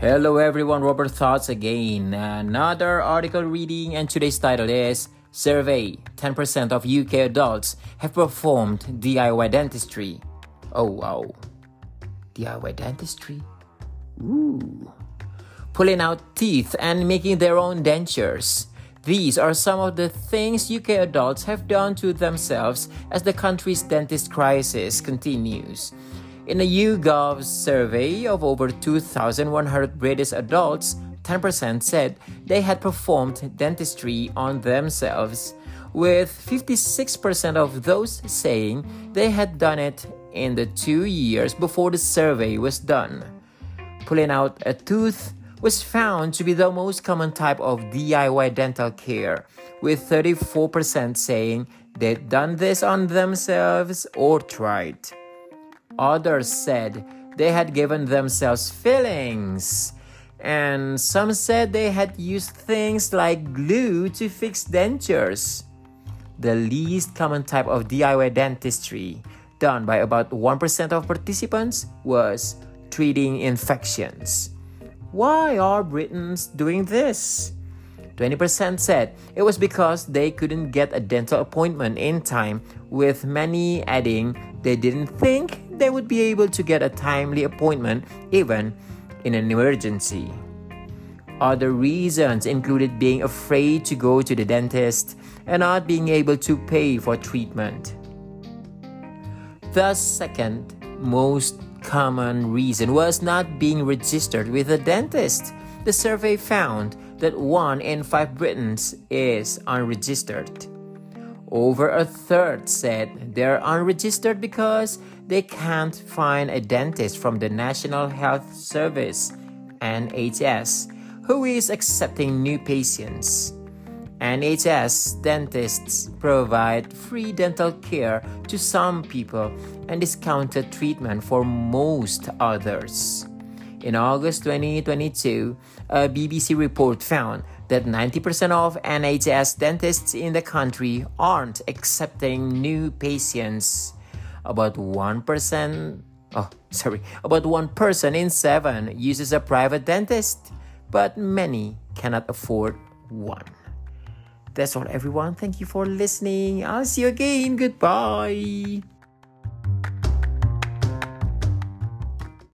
Hello everyone, Robert Thoughts again. Another article reading, and today's title is Survey 10% of UK adults have performed DIY dentistry. Oh wow. DIY dentistry? Ooh. Pulling out teeth and making their own dentures. These are some of the things UK adults have done to themselves as the country's dentist crisis continues. In a YouGov survey of over 2,100 British adults, 10% said they had performed dentistry on themselves, with 56% of those saying they had done it in the two years before the survey was done. Pulling out a tooth was found to be the most common type of DIY dental care, with 34% saying they'd done this on themselves or tried. Others said they had given themselves fillings. And some said they had used things like glue to fix dentures. The least common type of DIY dentistry, done by about 1% of participants, was treating infections. Why are Britons doing this? 20% said it was because they couldn't get a dental appointment in time, with many adding they didn't think they would be able to get a timely appointment even in an emergency. Other reasons included being afraid to go to the dentist and not being able to pay for treatment. The second most common reason was not being registered with a dentist. The survey found that one in five Britons is unregistered. Over a third said they're unregistered because they can't find a dentist from the National Health Service NHS who is accepting new patients. NHS dentists provide free dental care to some people and discounted treatment for most others. In August 2022, a BBC report found that 90% of NHS dentists in the country aren't accepting new patients. About 1%, oh, sorry, about 1 person in 7 uses a private dentist, but many cannot afford one. That's all, everyone. Thank you for listening. I'll see you again. Goodbye.